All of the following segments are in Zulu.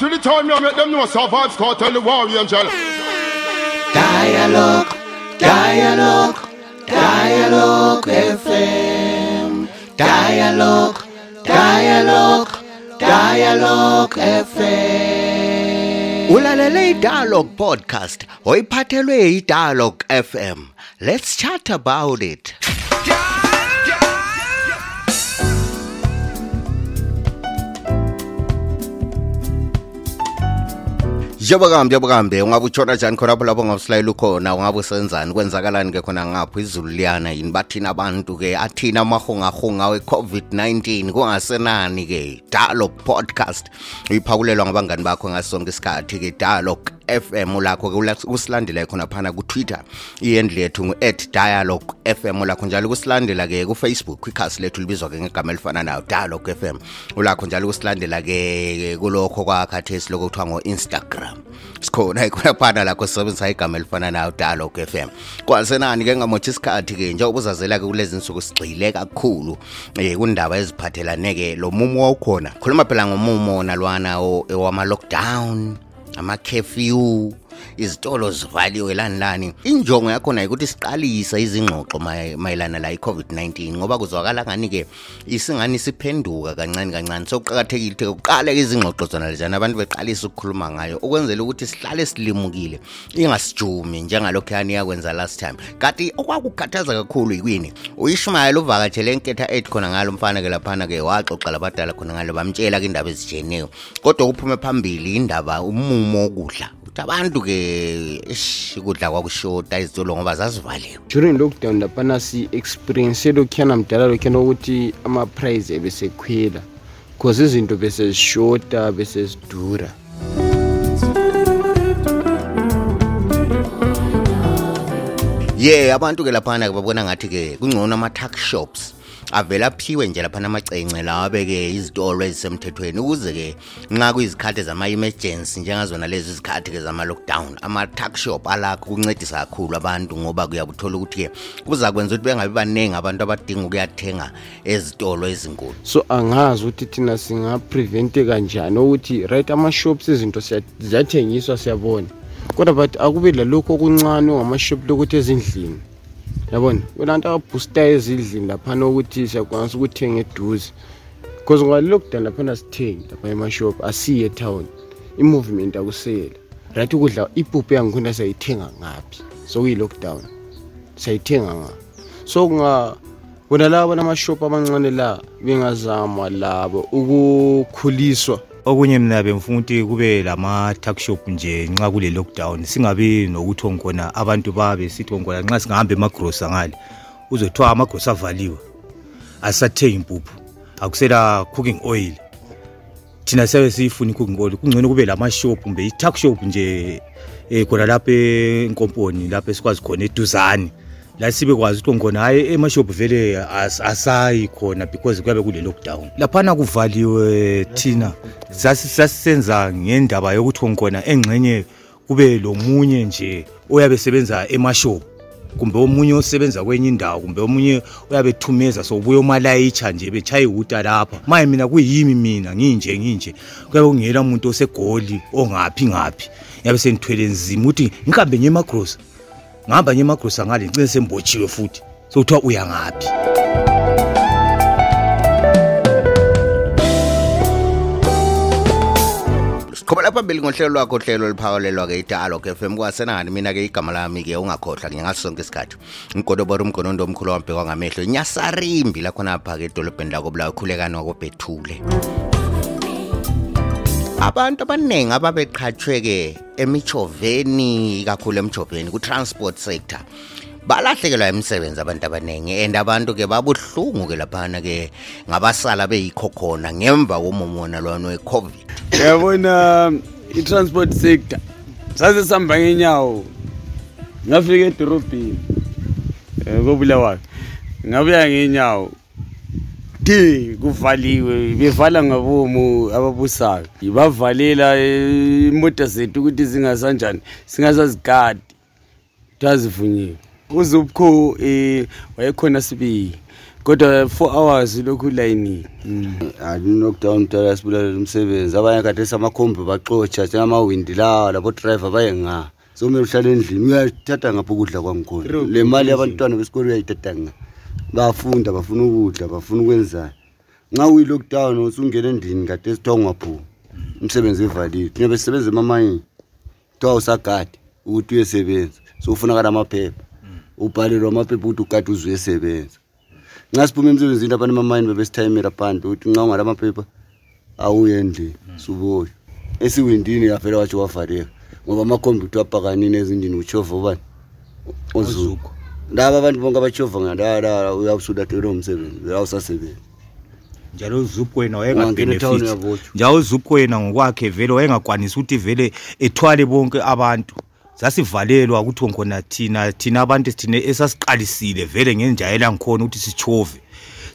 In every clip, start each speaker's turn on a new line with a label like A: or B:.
A: Till the time you make them know survive, start tell the war angel.
B: Dialogue, dialogue, dialogue FM. Dialogue, dialogue, dialogue FM. Ulalele iDialogue podcast oyiphathelwe iDialogue FM. Let's chat about it. Njengoba njengoba ungabe utshona njani khona lapho lapho ngabuslayela ukhona? Ungabe usenzani kwenzakalani ke khona ngapha izulu liyana yini? Bathina abantu ke athina amahongahonga we-covid-19 kungasenani ke dialogue podcast. Uyiphakulelwa ngabangani bakho ngasonke isikhathi ke dialogue FM lakho ke usilandela khona phana ku Twitter ihandle yethu ngu @dialogue FM lakho njalo kusilandela ke ku Facebook quickcast lethu libizwa ke ngegama elifana nayo dialogue FM ulakho njalo kusilandela ke kulokho kwakhathesi lokho kuthiwa ngo Instagram sikhona ikhona phana lakho sisebenzisa igama elifana nayo dialogue FM kwasenani ke ngamothi isikhathi ke njengoba uzazela ke kulezi nsuku sigxile kakhulu eh kundaba eziphathelane ke lo mumo wawukhona. Khuluma phela ngomumo nalwana owama lockdown ama-curfew izitolo zivaliwe lani lani. Injongo yakhona ukuthi siqalisa izingxoxo mayelana la i-covid-19 ngoba kuzwakala ngani-ke isingani siphenduka kancane kancane. Sokuqakathekile ukuthi kuqale izingxoxo zona lezana abantu beqalisa ukukhuluma ngayo ukwenzela ukuthi sihlale silimukile ingasijumi njengalokhu yani yakwenza last time. Kanti okwakukhathaza kakhulu yikwini uyishumayela uvakatshele enketha 8 khona ngalo mfana ke laphana ke waxoxa labadala khona ngalo bamtshela ke indaba ezijeneyo. Kodwa kuphume phambili indaba umumo wokudla. Ukuthi abantu ke ukudla kwakushoda izitolo ngoba zazivaliwe
C: during lockdown laphana si-experience lokhuyana mdala lokhuyana ukuthi ama-price ebesekhwela because izinto besezishoda besezidura
B: ye abantu ke laphana ke babona ngathi ke kungcono ama-tuck shops. Avela aphiwe nje lapha namacence lawa abeke izitolo ezisemthethweni ukuze ke nxa kuyizikhathi zama-emergency njengazona lezi izikhathi ke zama-lockdown ama-tuck shop alakho kuncedisa kakhulu abantu ngoba kuyakuthola ukuthi ke kuza kwenza ukuthi bengabi baningi abantu abadinga ukuyathenga ezitolo ezinkulu.
C: So angazi ukuthi thina singaprevente kanjani ukuthi right ama-shops izinto ziyathengiswa siyabona. Kodwa but akube lalokhu okuncane ongamashop lokuthi ezindlini. Yabona kulanto ababhustayo ezindlini laphana ukuthi siyakwanisa ukuthenga eduze. Because ngoba lockdown laphana sithengi lapha emashop asiye etown i-movement akusela right ukudla ipuphu yangikhona siyayithenga ngaphi? Sokuyi-lockdown siyayithenga nga so kunga bona labo namashop amancane la bengazama labo ukukhuliswa.
D: Okunye mina bengifuna ukuthi kube lama-tuck shop nje nxa kule lockdown singabi nokuthi ongkhona abantu babe sithi ongkhona nxa singahamba emagrosa ngale uzothiwa amagrosa avaliwe. Asisathengi impuphu akusela cooking oil. Thina siyabe siyifuna i-cooking oil kungcono kube lama-shop kumbe i-tuck shop nje um khona lapha enkomponi lapho esikwazi khona eduzane. La sibe kwazi ukuthi ngkhona hayi emashop vele asayi khona because kuyabe kule lockdown laphana kuvaliwe thina sasisenza ngendaba yokuthi ngkhona engxenye kube lomunye nje oyabe sebenza emashop kumbe omunye osebenza kwenye indawo kumbe omunye uyabe thumeza sobuye umalayitsha nje betshaya iwuta lapha. Maye mina kuyimi mina nginje nginje. Kuyabe kungela umuntu osegoli ongaphi ngaphi ngiyabe sengithwele nzima ukuthi ngihambe nje emagrosa ngihamba nje emagrosa ngale ngicine sembotshiwe futhi. Sokuthiwa uyangaphi
B: sikhobela phambili ngohlelo lwakho uhlelo liphakalelwa-ke idialogue f m. Kwasenani mina-ke igama lami-ke ungakhohlwa ngingaso sonke isikhathi. Umgodobora umgonondo omkhulu wambhekwa ngamehlo. Inyasarimbi lakhonapha-ke edolobheni lakobulawa khulekani wakobhethule abantu abaningi ababeqhathwe-ke emichoveni kakhulu emichoveni ku-transport sector balahlekelwa imisebenzi abantu abaningi and abantu-ke babuhlungu-ke laphana-ke ngabasala beyikho khona ngemva komumona lwana we-covid.
C: Yabona i-transport sector sase sihamba ngenyawo ngafika edorobheni kobulawayo ngabuya ngenyawo de kuvaliwe bevala ngabomu ababusayo. Bavalela imoto zethu ukuthi zingasanjani singasazigadi kuthiwa zivunyiwe uzubukho um wayekhona sibili kodwa 4 hours lokhu layinini.
E: Lockdown mdala sibulalela umsebenzi. Abanye kade samakhombi baxotsha njengamawindi lawa labodriver baye nga? Somele uhlale endlini uyathatha ngapho ukudla kwangikhona le mali yabantwana besikolo uyayithatha nga bafunda bafuna ukudla bafuna ukwenzani? Nxa uyi-lockdown usungena endlini kade sithiwa ungaphumi umsebenzi evalile thina besisebenza emamayini. Kuthiwa usagade ukuthi uyesebenza. Sokufunakala amaphepha. Ubhalelwa amaphepha ukuthi ugade uze uyesebenza. Nxa siphume emsebenzini abantu emamayini bebesithayimela phandle ukuthi nxa ungala maphepha awuye endlini suboyo esiwindini yavela watsho wavaleka ngoba amakhompyutha apakanini ezindini uchova ubani uzuko laba abantu bonke abachova ngalala uyawusulahlelwe umsebenzi awusasebenzi
D: njalo uzupho wena
E: Ungangena etown
D: wayengabenefit njalo uzupho wena ngokwakhe vele wayengakwanisi ukuthi vele ethwale bonke abantu. Sasivalelwa ukuthi khona thina thina abantu thina esasiqalisile vele ngenjayela ngikhona ukuthi sichove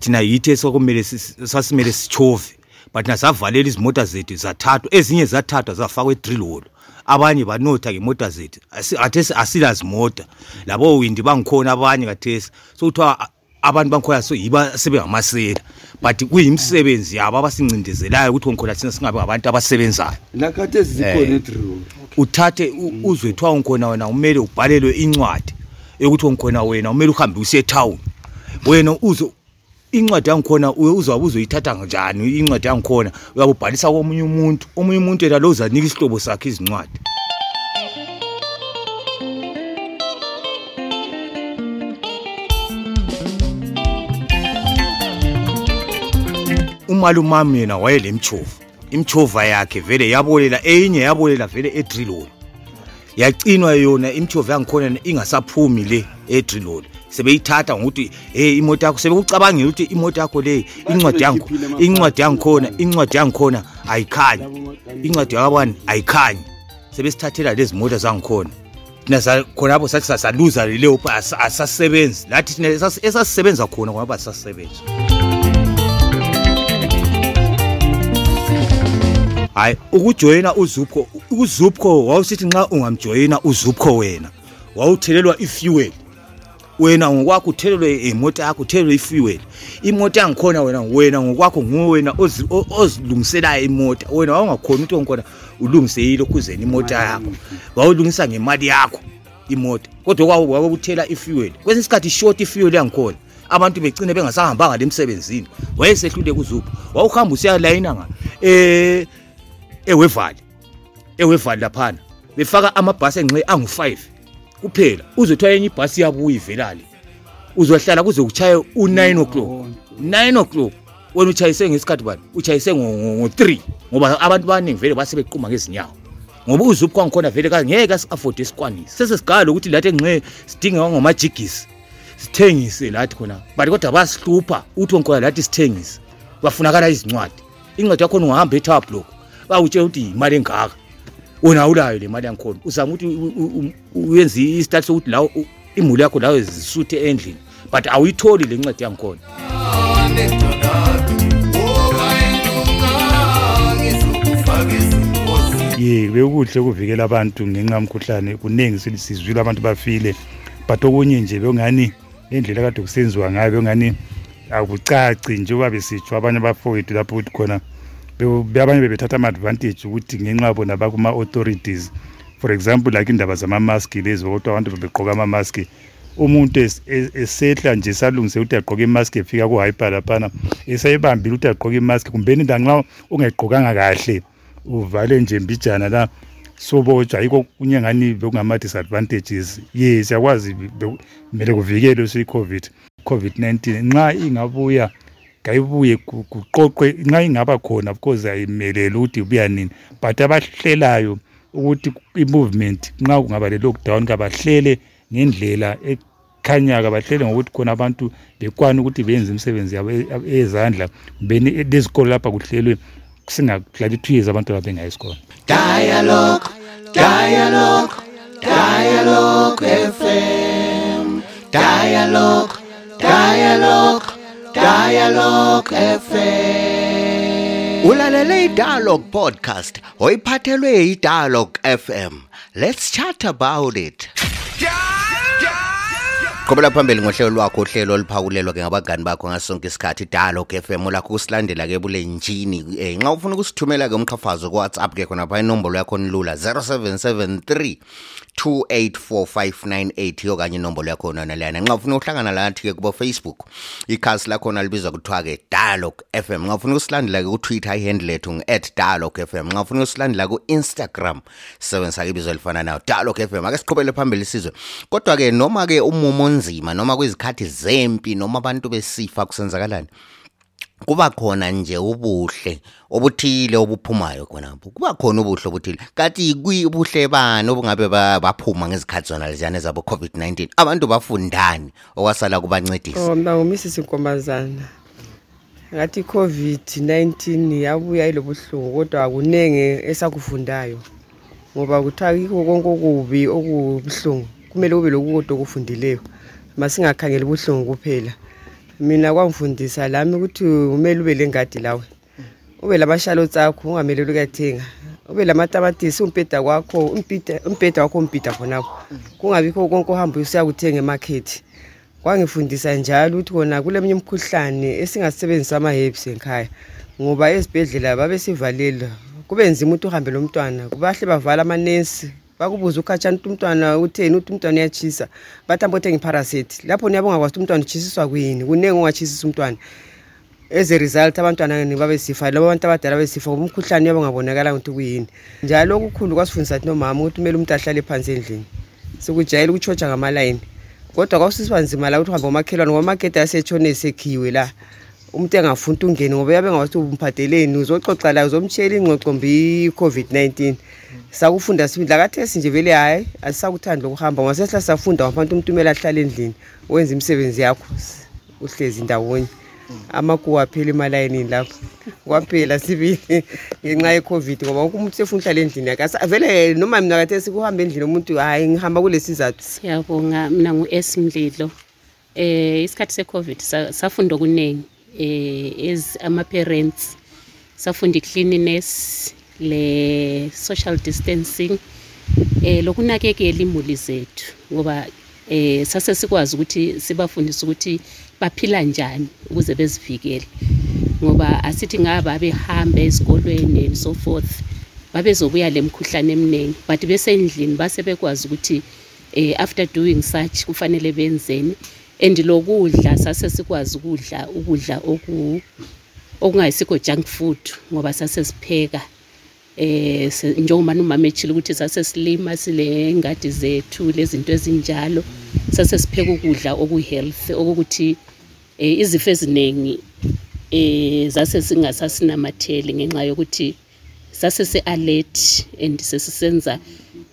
D: thina yithi esokumele sasimele sichove but nasavalele izimota zethu zathathwa ezinye zathathwa zafakwa edrillhole abanye banotha ngemota zethu Asi- khathesi asilazimota labo windi bangikhona abanye khathesi sokuthiwa a- abantu bangikhona so yiba sebengamasela but kuyimsebenzi yabo abasincindezelayo ukuthi khona thina singabe ngabantu abasebenzayo.
E: Lakhathesi
D: zikhona
E: zikhona
D: Eh.
E: edrill
D: uthathe u- uzwe kuthiwa ngikhona wena kumele ubhalelwe incwadi yokuthi ngikhona wena kumele uhambe usiye etown. Wena uzo incwadi yangikhona uye uzabe uzoyithatha njani? Incwadi yangikhona. Uyabubhalisa komunye umuntu. Omunye umuntu yena lo uzanika isihlobo sakhe izincwadi. Umalumami yena waye wayelemchova imchova yakhe vele yabolela eyinye yabolela vele edrilolo yacinwa yona imchova yangikhona ingasaphumi le edrillhole sebeyithatha ngokuthi hey imoto yakho sebekucabangela ukuthi imoto yakho le incwadi yangu incwadi yangikhona incwadi yangikhona ayikhanyi. Incwadi yakabani? Ayikhanyi. Sebesithathela lezi moto zangikhona. Thina sa- khonapho sathi sasaluza leyo asasebenzi. Lathi thina esas- esasisebenza khona ngoba sisasebenza hayi ukujoyina uzupho uzupho wawusithi nxa ungamjoyina uzupho wena wawuthelelwa ifuel. Wena ngokwakho uthelelwe imoto yakho uthelelwe ifuel. Imoto yangikhona wena wena ngokwakho nguwe wena ozilungiselayo imota. Wena wawungakhona ukuthi ngikhona ulungise yilokhuzeni imota yakho. wawulungisa ngemali yakho imota. Kodwa kwawo wawuthela ifuel. Kwesinye isikhathi short ifuel yangikhona. Abantu begcine bengasahambanga lemsebenzini wayesehlule kuzupho wawuhamba usiyalayina nga eh ewevali ewevali laphana. Befaka amabhasi engxe angu-5 kuphela. Uzothiwa enye ibhasi yabuya ivelale uzohlala kuze kuchaye u-9 o'clock. 9 o'clock. Wena utshayise ngesikhathi bani? Utshayise ngo-3 ngoba abantu abaningi vele basebequma ngezinyawo. Ngoba uzupho kwangikhona vele ngeke asi-afode sikwanise sesesigala lokuthi lathi engxe sidinge ngamajigisi sithengise lathi khona. But kodwa basihlupha ukuthi ngikhona lathi sithengise. Bafunakala izincwadi. Incwadi yakhona ungahamba etower block bawutshela ukuthi yimali engaka wena awulayo le mali yangikhona uzama ukuthi uyenze isitati sokuthi lawo imuli yakho lawo zisuthe endlini but awuyitholi le ncwadi yangikhona
F: ye bekukuhle ukuvikela abantu ngenxa yomkhuhlane. Kuningi si- sizwile abantu bafile but okunye nje bekungani indlela kade kusenziwa ngayo bekungani akucaci njengoba besitsho abanye abafowethu lapho ukuthi khona abanye bebethatha ama-advantage ukuthi ngenxa bona bakuma-authorities for example like indaba zamamaski lezi kodwa abantu bebegqoka amamaski umuntu es- es- esehla nje salungise ukuthi agqoke imaski efika kuhyper laphana esayibambile ukuthi agqoke imaski kumbeni lanxa ungayigqokanga kahle uvale nje mbijana la sobotshwa. Yikho kunye ngani bekungama-disadvantages. Ye siyakwazi be- kumele kuvikelwe siyi-covid covid-19 nxa ingabuya kayibuye ku- kuqoqwe nxa ingaba khona of course ayimelele ukuthi ibuya nini. But abahlelayo ukuthi i-movement nxa kungaba le-lockdown kabahlele ngendlela ekhanyayo kabahlele ngokuthi khona abantu bekwane ukuthi benze imisebenzi yabo e- eyezandla. Kumbeni lezikolo lapha kuhlelwe singadlali two years abantwana bengayi esikolo.
B: Dialogue, dialogue, dialogue FM. Dialogue, dialogue, dialogue FM. Ulalele iDialogue podcast oyiphathelwe iDialogue FM. Let's chat about it. qhubela phambili ngohlelo lwakho uhlelo oluphawulelwa ke ngabangani bakho ngasonke isikhathi dialogue FM lakho kusilandela ke bulenjini um nxa ufuna ukusithumela ke umqhafazo kuwhatsapp ke khona pha inombolo yakho nilula 0773 284598 yokanye inombolo yakho nona lana nxa ufuna uhlangana lathi ke kubo Facebook ikhasi lakho libizwa kuthiwa ke dialogue FM nxa ufuna ukusilandela ke ku Twitter ihandle lethu ngi@dialogue FM nxa ufuna ukusilandela ku Instagram sebenzisa ibizo elifana nayo dialogue FM ake siqhubele phambili sizwe. Kodwa ke noma ke umumo onzima noma kwizikhathi zempi noma abantu besifa kusenzakalani? Kuba khona nje ubuhle obuthile obuphumayo khonapho. Kuba khona ubuhle obuthile. Kanti kubuhle bani obungabe baphuma ngezikhathi zona leziyana zabo COVID-19 abantu bafundani okwasala kubancedisa.
G: Oh nguMrs Nkombazana ngathi iCovid-19 yabuya ilobuhlungu kodwa kunenge esakufundayo ngoba kuthiwa kikho konke okubi okubuhlungu. Kumele kube lokukodwa okufundileyo masingakhangeli ubuhlungu kuphela mina kwangifundisa lami ukuthi kumele ube lengadi lawe. Ube lamashalots akho ungameleli ukuyathenga. Ube lamatamatisi umbheda kwakho umbheda wakho umbhida khonapho. Kungabikho konke ohamba usiyakuthenga emakhethi kwangifundisa njalo ukuthi kona kuleminye imikhuhlane esingasebenzisa ama-herbs ekhaya ngoba ezibhedlela babesivalela kube nzima ukuthi uhambe lo mntwana bahle bavala amanesi bakubuza ukhatshana ukuthi umntwana utheni ukuthi umntwana uyatshisa. Bathi ambothenga iparaseti lapho niyabe ungakwazi ukuthi umntwana utshisiswa kuyini kuningi ungatshisisa umntwana. As a result abantwana babesifa labo abantu abadala besifa ngoba umkhuhlane uyabe ungabonakala ukuthi kuyini njalo okukhulu kwasifundisa thi nomama ukuthi kumele umuntu ahlale phansi endlini. Sikujayela ukutshotsha ngamalayini. Kodwa kwasisiba nzima la ukuthi uhambe ngomakhelwane ngoba amagedi asetshone esekhiwe la. Umuntu engafuni ungene ngoba yabe ngawathi umphadeleni uzoxoxa layo uzomtshela ingxoxombi i-covid-19 sakufunda sibili. Lakathesi nje vele hhayi asisakuthandi lokuhamba ngoba sesihla safunda ngabantu umuntu kumele ahlale endlini wenza imisebenzi yakho uhlezi ndawonye. Amakuwa aphela emalayinini lapho. Kwaphela sibili ngenxa ye-covid ngoba wonke umuntu sefuna uhlala endlini. Yakhe vele noma mina kathesi kuhamba endlini umuntu hhayi ngihamba kulesi sizathu.
H: Siyabonga mina ngu-s mlilo eh isikhathi se-covid sa- safunda okuningi eh as ama-parents. Safunda i-cleanliness le-social distancing eh lokunakekela imuli zethu ngoba eh sase sikwazi ukuthi sibafundise ukuthi baphila njani ukuze bezivikele. Ngoba asithi ngaba behambe esikolweni and so forth babezobuya lemkhuhlane eminingi but besendlini base bekwazi ukuthi eh after doing such kufanele benzeni. And lokudla sase sikwazi ukudla ukudla oku okungayisikho junk food ngoba sase sipheka. Eh se- njengoba umama echile ukuthi sase silima sile ngadi zethu lezinto ezinjalo. Sase sipheka ukudla okuhealth okukuthi eh izifo eziningi eh zase singasasinamatheli ngenxa yokuthi sase se-alert and sesisenza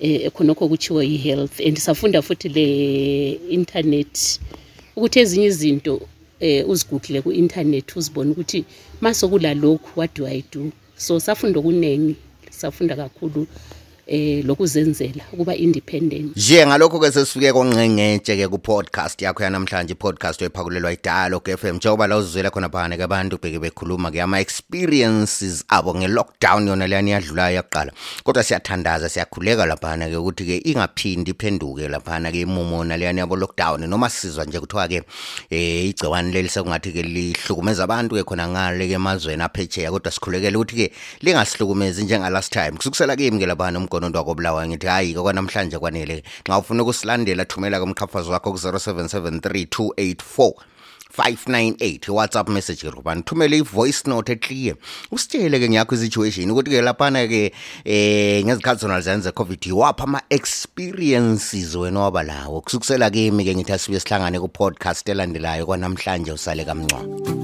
H: eh khonokho kuthiwo yi-health and safunda futhi le-internet ukuthi ezinye izinto eh uzigoogle ku-internet uzibone ukuthi masokula lokhu what do i do? So safunda okuningi safunda kakhulu eh lokuzenzela ukuba independent.
B: Nje ngalokho ke sesifike konqengetshe ke ku-podcast yakho yanamhlanje i-podcast ephakulelwa idialogue FM njengoba la uzizwela khona phakane ke abantu beke bekhuluma ke ama-experiences abo nge-lockdown yona leyani iyadlulayo yakuqala. Kodwa siyathandaza siyakhuleka laphana ke ukuthi ke ingaphindi iphenduke laphana ke imumo leyani yabo lockdown noma sizwa nje kuthiwa ke eh igciwane leli sekungathi ke lihlukumeza abantu ke khona ngale ke emazweni aphecheya kodwa sikhulekele ukuthi ke lingasihlukumezi njengalast time. Kusukisela kimi ke laphana umgonondo wakobulawayo ngithi hayi ke kwanamhlanje kwanele. Nxa ufuna ukusilandela thumela kumqhafazo wakho ku-0773 284 598 WhatsApp message rubani thumele i-voice note eclear. Usitshele ke ngiyakho i-situation. Ukuthi ke laphana ke eh ngezikhathi zona lezani ze-covid iwaphi ama-experiences wena waba lawo kusukisela kimi ke ngithi asibuye sihlangane ku-podcast elandelayo kwanamhlanje usale kamncwa